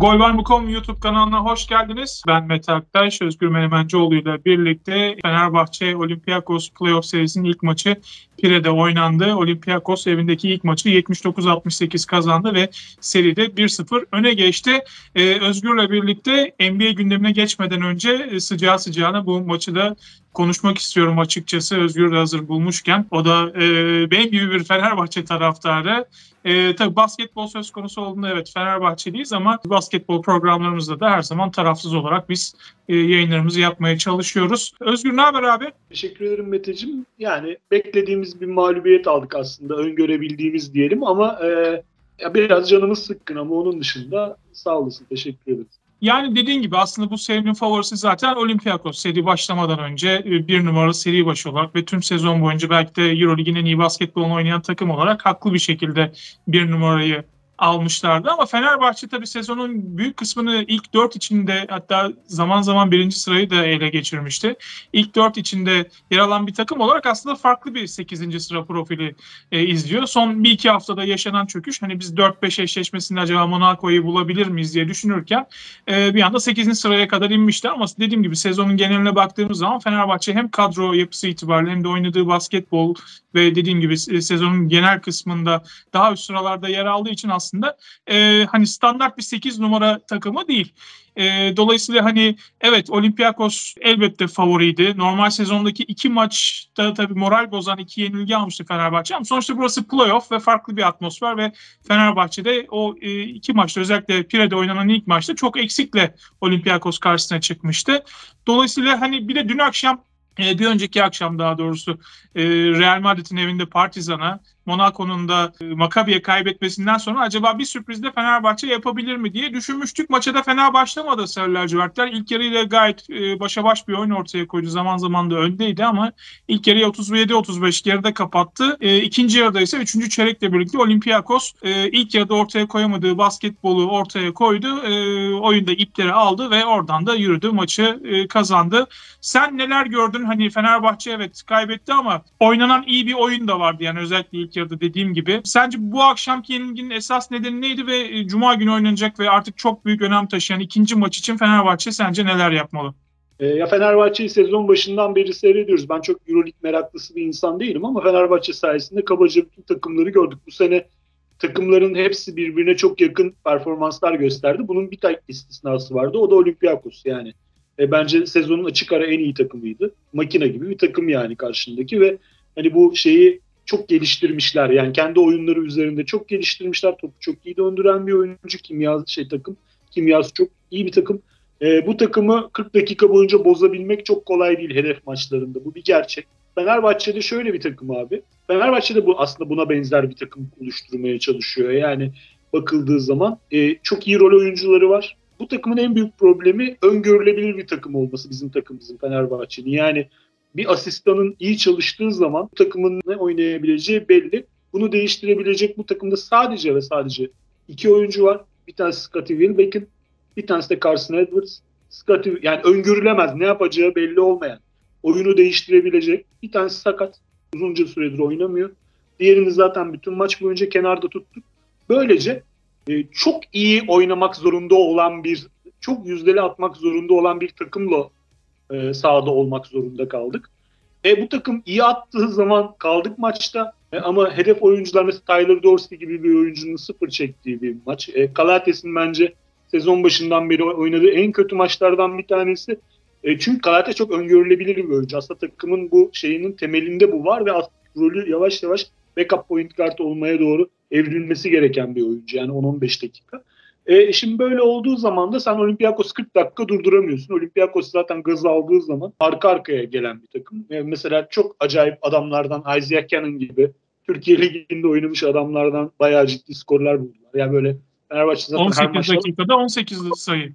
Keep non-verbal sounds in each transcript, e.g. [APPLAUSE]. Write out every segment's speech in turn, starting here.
Gol var mı.com YouTube kanalına hoş geldiniz. Ben Mete Aktaş, Özgür Menemencioğlu ile birlikte Fenerbahçe Olympiakos Playoff serisinin ilk maçı Pire'de oynandı. Olympiakos evindeki ilk maçı 79-68 kazandı ve seride 1-0 öne geçti. Ee, Özgür'le birlikte NBA gündemine geçmeden önce sıcağı sıcağına bu maçı da konuşmak istiyorum açıkçası Özgür hazır bulmuşken. O da e, benim gibi bir Fenerbahçe taraftarı. E, tabii basketbol söz konusu olduğunda evet Fenerbahçeliyiz ama basketbol programlarımızda da her zaman tarafsız olarak biz e, yayınlarımızı yapmaya çalışıyoruz. Özgür ne haber abi? Teşekkür ederim Meteciğim. Yani beklediğimiz bir mağlubiyet aldık aslında öngörebildiğimiz diyelim ama e, biraz canımız sıkkın ama onun dışında sağ olasın teşekkür ederim. Yani dediğin gibi aslında bu serinin favorisi zaten Olympiakos. Seri başlamadan önce e, bir numaralı seri başı olarak ve tüm sezon boyunca belki de Euroleague'in en iyi basketbolunu oynayan takım olarak haklı bir şekilde bir numarayı almışlardı. Ama Fenerbahçe tabii sezonun büyük kısmını ilk dört içinde hatta zaman zaman birinci sırayı da ele geçirmişti. İlk dört içinde yer alan bir takım olarak aslında farklı bir sekizinci sıra profili e, izliyor. Son bir iki haftada yaşanan çöküş hani biz 4-5 eşleşmesinde acaba Monaco'yu bulabilir miyiz diye düşünürken e, bir anda 8. sıraya kadar inmişti ama dediğim gibi sezonun geneline baktığımız zaman Fenerbahçe hem kadro yapısı itibariyle hem de oynadığı basketbol ve dediğim gibi sezonun genel kısmında daha üst sıralarda yer aldığı için aslında e, hani standart bir 8 numara takımı değil. E, dolayısıyla hani evet Olympiakos elbette favoriydi. Normal sezondaki iki maçta tabii moral bozan iki yenilgi almıştı Fenerbahçe ama sonuçta burası playoff ve farklı bir atmosfer ve Fenerbahçe'de o e, iki maçta özellikle Pire'de oynanan ilk maçta çok eksikle Olympiakos karşısına çıkmıştı. Dolayısıyla hani bir de dün akşam e, bir önceki akşam daha doğrusu e, Real Madrid'in evinde Partizan'a Monaco'nun da e, Maccabi'ye kaybetmesinden sonra acaba bir sürpriz de Fenerbahçe yapabilir mi diye düşünmüştük. Maça da fena başlamadı Sarı Lacivertler. İlk yarıyla gayet e, başa baş bir oyun ortaya koydu. Zaman zaman da öndeydi ama ilk yarıyı 37-35 geride kapattı. E, ikinci yarıda ise üçüncü çeyrekle birlikte Olympiakos e, ilk yarıda ortaya koyamadığı basketbolu ortaya koydu. E, oyunda ipleri aldı ve oradan da yürüdü. Maçı kazandı. Sen neler gördün? Hani Fenerbahçe evet kaybetti ama oynanan iyi bir oyun da vardı. Yani özellikle ilk yarıda dediğim gibi. Sence bu akşamki yenilginin esas nedeni neydi ve e, Cuma günü oynanacak ve artık çok büyük önem taşıyan ikinci maç için Fenerbahçe sence neler yapmalı? E, ya Fenerbahçe'yi sezon başından beri seyrediyoruz. Ben çok Euroleague meraklısı bir insan değilim ama Fenerbahçe sayesinde kabaca bütün takımları gördük. Bu sene takımların hepsi birbirine çok yakın performanslar gösterdi. Bunun bir tek istisnası vardı. O da Olympiakos yani. E, bence sezonun açık ara en iyi takımıydı. Makine gibi bir takım yani karşındaki ve hani bu şeyi çok geliştirmişler. Yani kendi oyunları üzerinde çok geliştirmişler. Topu çok iyi döndüren bir oyuncu. Kimya şey takım. Kimyası çok iyi bir takım. E, bu takımı 40 dakika boyunca bozabilmek çok kolay değil hedef maçlarında. Bu bir gerçek. Fenerbahçe'de şöyle bir takım abi. Fenerbahçe'de bu aslında buna benzer bir takım oluşturmaya çalışıyor. Yani bakıldığı zaman e, çok iyi rol oyuncuları var. Bu takımın en büyük problemi öngörülebilir bir takım olması bizim takımımızın Fenerbahçe'nin. Yani bir asistanın iyi çalıştığı zaman bu takımın ne oynayabileceği belli. Bunu değiştirebilecek bu takımda sadece ve sadece iki oyuncu var. Bir tanesi Scottie Wilbeck'in, bir tanesi de Carson Edwards. Scottie yani öngörülemez, ne yapacağı belli olmayan. Oyunu değiştirebilecek. Bir tanesi sakat. Uzunca süredir oynamıyor. Diğerini zaten bütün maç boyunca kenarda tuttuk. Böylece e, çok iyi oynamak zorunda olan bir, çok yüzdeli atmak zorunda olan bir takımla e, sahada olmak zorunda kaldık. E, bu takım iyi attığı zaman kaldık maçta e, ama hedef oyuncular mesela Tyler Dorsey gibi bir oyuncunun sıfır çektiği bir maç. E, Kalates'in bence sezon başından beri oynadığı en kötü maçlardan bir tanesi. E, çünkü Kalate çok öngörülebilir bir oyuncu. Aslında takımın bu şeyinin temelinde bu var ve rolü yavaş yavaş backup point guard olmaya doğru evrilmesi gereken bir oyuncu. Yani 10-15 dakika. E, şimdi böyle olduğu zaman da sen Olympiakos 40 dakika durduramıyorsun. Olympiakos zaten gazı aldığı zaman arka arkaya gelen bir takım. E, mesela çok acayip adamlardan Isaiah Cannon gibi Türkiye Ligi'nde oynamış adamlardan bayağı ciddi skorlar buldular. Yani böyle Fenerbahçe zaten 18 her maçta... dakikada 18 sayı.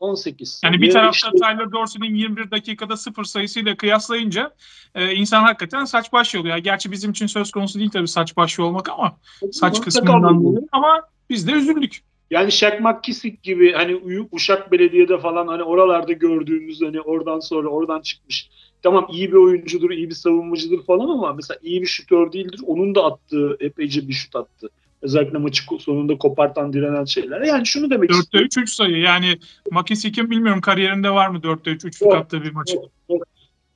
18. Yani bir tarafta işte... Tyler Dorsey'nin 21 dakikada sıfır sayısıyla kıyaslayınca e, insan hakikaten saç baş oluyor. Gerçi bizim için söz konusu değil tabii saç baş olmak ama saç kısmından dolayı ama biz de üzüldük. Yani Shaq McKissick gibi hani Uşak Belediye'de falan hani oralarda gördüğümüz hani oradan sonra oradan çıkmış. Tamam iyi bir oyuncudur, iyi bir savunmacıdır falan ama mesela iyi bir şutör değildir. Onun da attığı epeyce bir şut attı. Özellikle maçı sonunda kopartan direnen şeyler. Yani şunu demek 4'te istiyorum. 3 3 sayı. Yani Makisi kim bilmiyorum kariyerinde var mı 4'te 3 3'lük Yok, attığı bir maçı.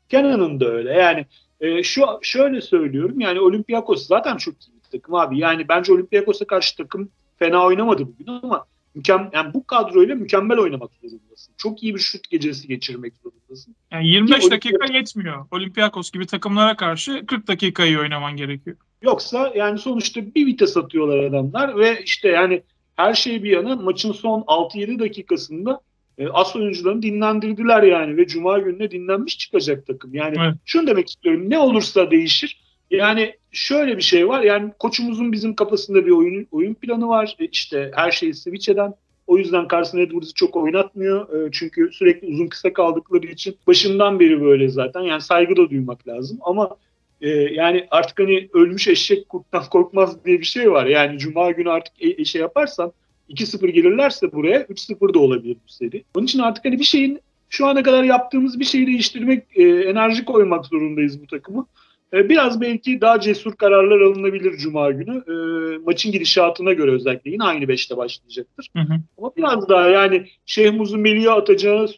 Kenan'ın da öyle. Yani e, şu şöyle söylüyorum. Yani Olympiakos zaten çok iyi bir takım abi. Yani bence Olympiakos'a karşı takım fena oynamadı bugün ama mükemmel yani bu kadroyla mükemmel oynamak zorundasın. Çok iyi bir şut gecesi geçirmek zorundasın. Yani 25 Ki dakika Olympiakos- yetmiyor. Olympiakos gibi takımlara karşı 40 dakikayı oynaman gerekiyor. Yoksa yani sonuçta bir vites atıyorlar adamlar ve işte yani her şey bir yana maçın son 6-7 dakikasında e, as oyuncularını dinlendirdiler yani ve cuma gününe dinlenmiş çıkacak takım. Yani Evet. şunu demek istiyorum ne olursa değişir. Yani şöyle bir şey var yani koçumuzun bizim kafasında bir oyun oyun planı var. E, işte her şeyi switch eden o yüzden Carson Edwards'ı çok oynatmıyor. E, çünkü sürekli uzun kısa kaldıkları için başından beri böyle zaten. Yani saygı da duymak lazım ama e, yani artık hani ölmüş eşek kurttan [LAUGHS] korkmaz diye bir şey var. Yani cuma günü artık e, şey yaparsan 2-0 gelirlerse buraya 3-0 da olabilir bu seri. Onun için artık hani bir şeyin şu ana kadar yaptığımız bir şeyi değiştirmek, e, enerji koymak zorundayız bu takımı. E, biraz belki daha cesur kararlar alınabilir Cuma günü. E, maçın gidişatına göre özellikle yine aynı 5'te başlayacaktır. Hı hı. Ama biraz daha yani Şeyh Muz'un Melih'e atacağı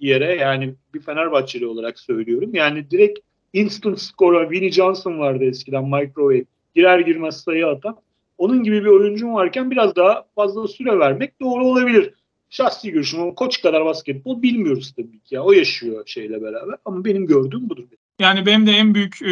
yere yani bir Fenerbahçeli olarak söylüyorum. Yani direkt instant score'a Vinnie Johnson vardı eskiden microwave. Girer girmez sayı atan. Onun gibi bir oyuncum varken biraz daha fazla süre vermek doğru olabilir. Şahsi görüşüm ama koç kadar basketbol bilmiyoruz tabii ki. Ya. O yaşıyor şeyle beraber ama benim gördüğüm budur. Yani benim de en büyük e,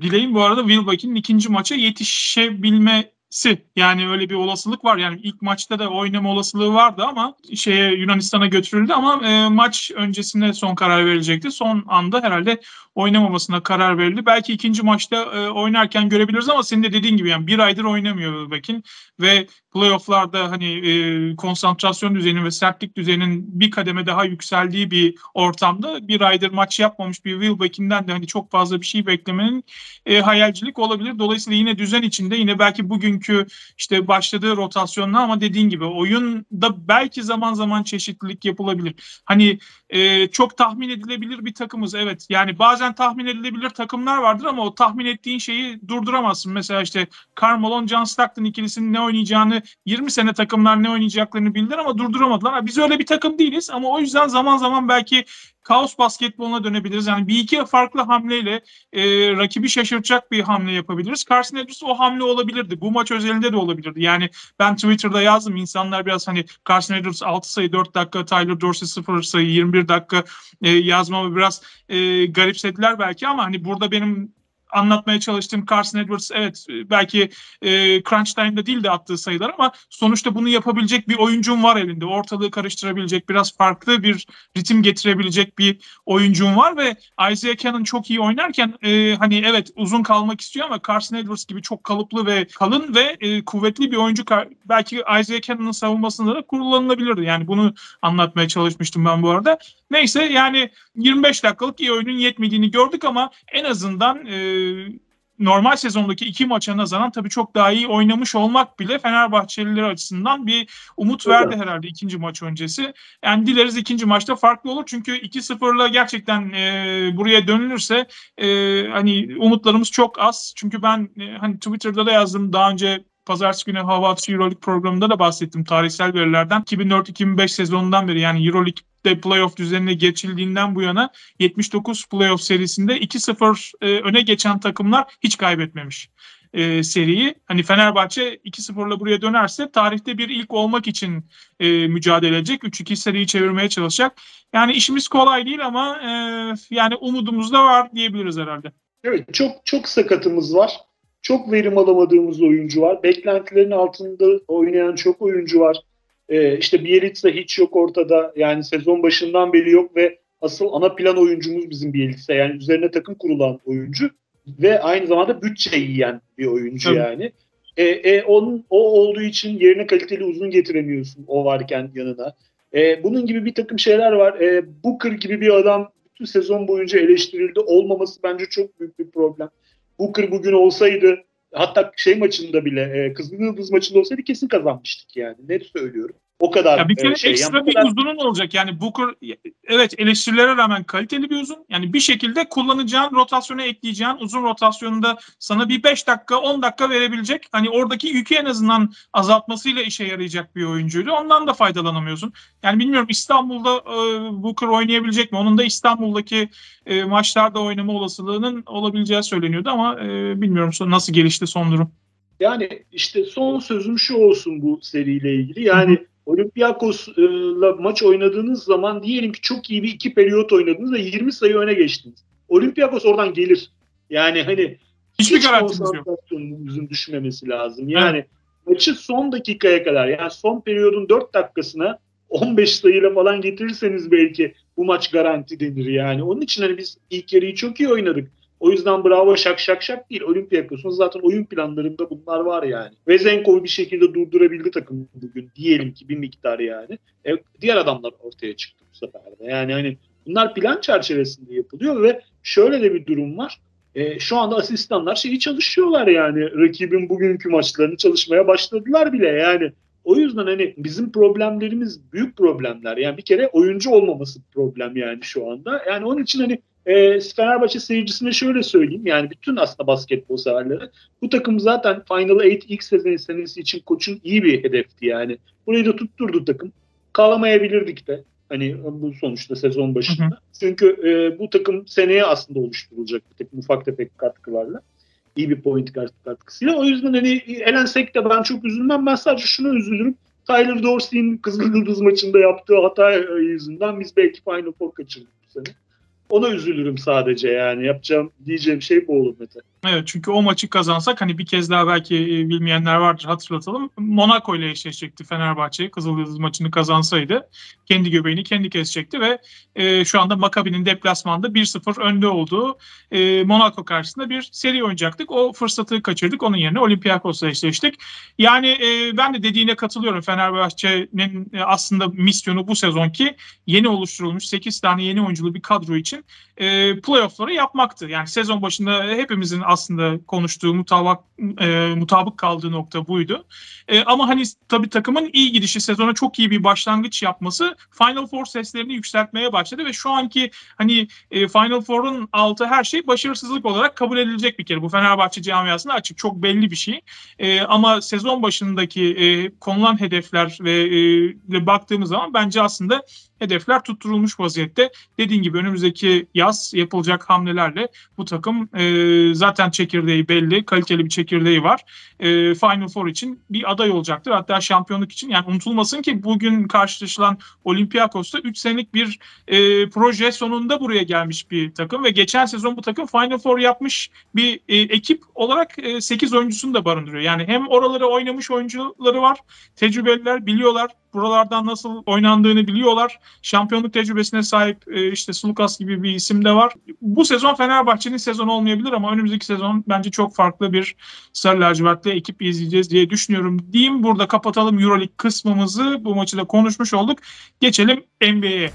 dileğim bu arada Wilbeck'in ikinci maça yetişebilmesi. Yani öyle bir olasılık var. Yani ilk maçta da oynama olasılığı vardı ama şeye Yunanistan'a götürüldü ama e, maç öncesinde son karar verilecekti. Son anda herhalde oynamamasına karar verildi. Belki ikinci maçta e, oynarken görebiliriz ama senin de dediğin gibi yani bir aydır oynamıyor Wilbeck'in ve playofflarda hani e, konsantrasyon düzeyinin ve sertlik düzeyinin bir kademe daha yükseldiği bir ortamda bir aydır maç yapmamış bir Wilbeck'inden de hani çok fazla bir şey beklemenin e, hayalcilik olabilir. Dolayısıyla yine düzen içinde yine belki bugünkü işte başladığı rotasyonla ama dediğin gibi oyunda belki zaman zaman çeşitlilik yapılabilir. Hani e, çok tahmin edilebilir bir takımız evet. Yani bazen tahmin edilebilir takımlar vardır ama o tahmin ettiğin şeyi durduramazsın. Mesela işte Carmelo John Stockton ikilisinin ne oynayacağını 20 sene takımlar ne oynayacaklarını bildiler ama durduramadılar. Biz öyle bir takım değiliz ama o yüzden zaman zaman belki kaos basketboluna dönebiliriz. Yani bir iki farklı hamleyle e, rakibi şaşırtacak bir hamle yapabiliriz. Carson Edwards o hamle olabilirdi. Bu maç özelinde de olabilirdi. Yani ben Twitter'da yazdım. İnsanlar biraz hani Carson Edwards 6 sayı 4 dakika, Tyler Dorsey 0 sayı 21 dakika e, yazmamı biraz e, garipsediler belki ama hani burada benim anlatmaya çalıştığım Carson Edwards evet belki e, crunch time'da değil de attığı sayılar ama sonuçta bunu yapabilecek bir oyuncun var elinde. Ortalığı karıştırabilecek, biraz farklı bir ritim getirebilecek bir oyuncun var ve Isaiah Cannon çok iyi oynarken e, hani evet uzun kalmak istiyor ama Carson Edwards gibi çok kalıplı ve kalın ve e, kuvvetli bir oyuncu belki Isaiah Cannon'ın savunmasında da kullanılabilirdi. Yani bunu anlatmaya çalışmıştım ben bu arada. Neyse yani 25 dakikalık iyi oyunun yetmediğini gördük ama en azından e, normal sezondaki iki maça nazaran tabii çok daha iyi oynamış olmak bile Fenerbahçeliler açısından bir umut Evet. verdi herhalde ikinci maç öncesi. Yani dileriz ikinci maçta farklı olur çünkü 2-0'la gerçekten e, buraya dönülürse e, hani umutlarımız çok az. Çünkü ben e, hani Twitter'da da yazdım daha önce Pazartesi günü Hava Atışı Euroleague programında da bahsettim tarihsel verilerden. 2004-2005 sezonundan beri yani Euroleague'de playoff düzenine geçildiğinden bu yana 79 playoff serisinde 2-0 e, öne geçen takımlar hiç kaybetmemiş e, seriyi. Hani Fenerbahçe 2-0'la buraya dönerse tarihte bir ilk olmak için e, mücadele edecek. 3-2 seriyi çevirmeye çalışacak. Yani işimiz kolay değil ama e, yani umudumuz da var diyebiliriz herhalde. Evet çok çok sakatımız var. Çok verim alamadığımız oyuncu var. Beklentilerin altında oynayan çok oyuncu var. Ee, işte Bielitsa hiç yok ortada. Yani sezon başından beri yok ve asıl ana plan oyuncumuz bizim Bielitsa. Yani üzerine takım kurulan oyuncu ve aynı zamanda bütçe yiyen bir oyuncu Tabii. yani. E, e, onun, o olduğu için yerine kaliteli uzun getiremiyorsun o varken yanına. E, bunun gibi bir takım şeyler var. E, Booker gibi bir adam bütün sezon boyunca eleştirildi. Olmaması bence çok büyük bir problem. Booker bugün olsaydı hatta şey maçında bile e, Kızıl Yıldız maçında olsaydı kesin kazanmıştık yani. Net söylüyorum. O kadar ya bir kere e, şey. ekstra yani bir kadar... uzunun olacak. Yani Booker evet eleştirilere rağmen kaliteli bir uzun. Yani bir şekilde kullanacağın rotasyona ekleyeceğin uzun rotasyonunda sana bir 5 dakika 10 dakika verebilecek. Hani oradaki yükü en azından azaltmasıyla işe yarayacak bir oyuncuydu. Ondan da faydalanamıyorsun. Yani bilmiyorum İstanbul'da e, Booker oynayabilecek mi? Onun da İstanbul'daki e, maçlarda oynama olasılığının olabileceği söyleniyordu ama e, bilmiyorum nasıl gelişti son durum. Yani işte son sözüm şu olsun bu seriyle ilgili. Yani Hı-hı. Olympiakos'la maç oynadığınız zaman diyelim ki çok iyi bir iki periyot oynadınız ve 20 sayı öne geçtiniz. Olympiakos oradan gelir. Yani hani hiçbir hiç konsantrasyonunuzun düşmemesi lazım. Yani evet. maçı son dakikaya kadar yani son periyodun 4 dakikasına 15 sayıyla falan getirirseniz belki bu maç garanti denir yani. Onun için hani biz ilk yarıyı çok iyi oynadık. O yüzden bravo şak şak şak değil. Olympiakos'un zaten oyun planlarında bunlar var yani. Vezenkov'u bir şekilde durdurabildi takım bugün. Diyelim ki bir miktar yani. E, diğer adamlar ortaya çıktı bu sefer de. Yani hani bunlar plan çerçevesinde yapılıyor ve şöyle de bir durum var. E, şu anda asistanlar şeyi çalışıyorlar yani. Rakibin bugünkü maçlarını çalışmaya başladılar bile yani. O yüzden hani bizim problemlerimiz büyük problemler. Yani bir kere oyuncu olmaması problem yani şu anda. Yani onun için hani e, Fenerbahçe seyircisine şöyle söyleyeyim. Yani bütün aslında basketbol severlere. Bu takım zaten Final 8 ilk sezon senesi için koçun iyi bir hedefti yani. Burayı da tutturdu takım. Kalamayabilirdik de. Hani bu sonuçta sezon başında. Hı hı. Çünkü e, bu takım seneye aslında oluşturulacak bir takım ufak tefek katkılarla. iyi bir point katkısıyla. O yüzden hani elensek de ben çok üzülmem. Ben sadece şuna üzülürüm. Tyler Dorsey'in Kızıl Yıldız maçında yaptığı hata yüzünden biz belki Final Four kaçırdık bu sene. Ona üzülürüm sadece yani. Yapacağım diyeceğim şey bu olur Mete. Evet çünkü o maçı kazansak hani bir kez daha belki e, bilmeyenler vardır hatırlatalım. Monaco ile eşleşecekti Fenerbahçe. Kızıldız maçını kazansaydı kendi göbeğini kendi kesecekti ve e, şu anda Maccabi'nin deplasmanda 1-0 önde olduğu e, Monaco karşısında bir seri oynayacaktık. O fırsatı kaçırdık. Onun yerine Olympiakos'la eşleştik. Yani e, ben de dediğine katılıyorum. Fenerbahçe'nin e, aslında misyonu bu sezonki yeni oluşturulmuş 8 tane yeni oyunculu bir kadro için e, playoff'ları yapmaktı. Yani sezon başında hepimizin aslında konuştuğu mutabak e, mutabık kaldığı nokta buydu. E, ama hani tabii takımın iyi gidişi, sezona çok iyi bir başlangıç yapması Final Four seslerini yükseltmeye başladı ve şu anki hani e, Final Four'un altı her şey başarısızlık olarak kabul edilecek bir kere. Bu Fenerbahçe camiasında açık çok belli bir şey. E, ama sezon başındaki e, konulan hedefler ve e, baktığımız zaman bence aslında hedefler tutturulmuş vaziyette. Dediğin gibi önümüzdeki yaz yapılacak hamlelerle bu takım e, zaten çekirdeği belli, kaliteli bir çekirdeği var. E, Final Four için bir aday olacaktır. Hatta şampiyonluk için yani unutulmasın ki bugün karşılaşılan Olympiakos'ta 3 senelik bir e, proje sonunda buraya gelmiş bir takım ve geçen sezon bu takım Final Four yapmış bir e, ekip olarak e, 8 oyuncusunu da barındırıyor. Yani hem oraları oynamış oyuncuları var, tecrübeliler biliyorlar buralardan nasıl oynandığını biliyorlar. Şampiyonluk tecrübesine sahip e, işte Sulukas gibi bir isim de var. Bu sezon Fenerbahçe'nin sezonu olmayabilir ama önümüzdeki sezon bence çok farklı bir Sarı Lacivert'li ekip izleyeceğiz diye düşünüyorum. Diyeyim burada kapatalım Euroleague kısmımızı. Bu maçı da konuşmuş olduk. Geçelim NBA'ye.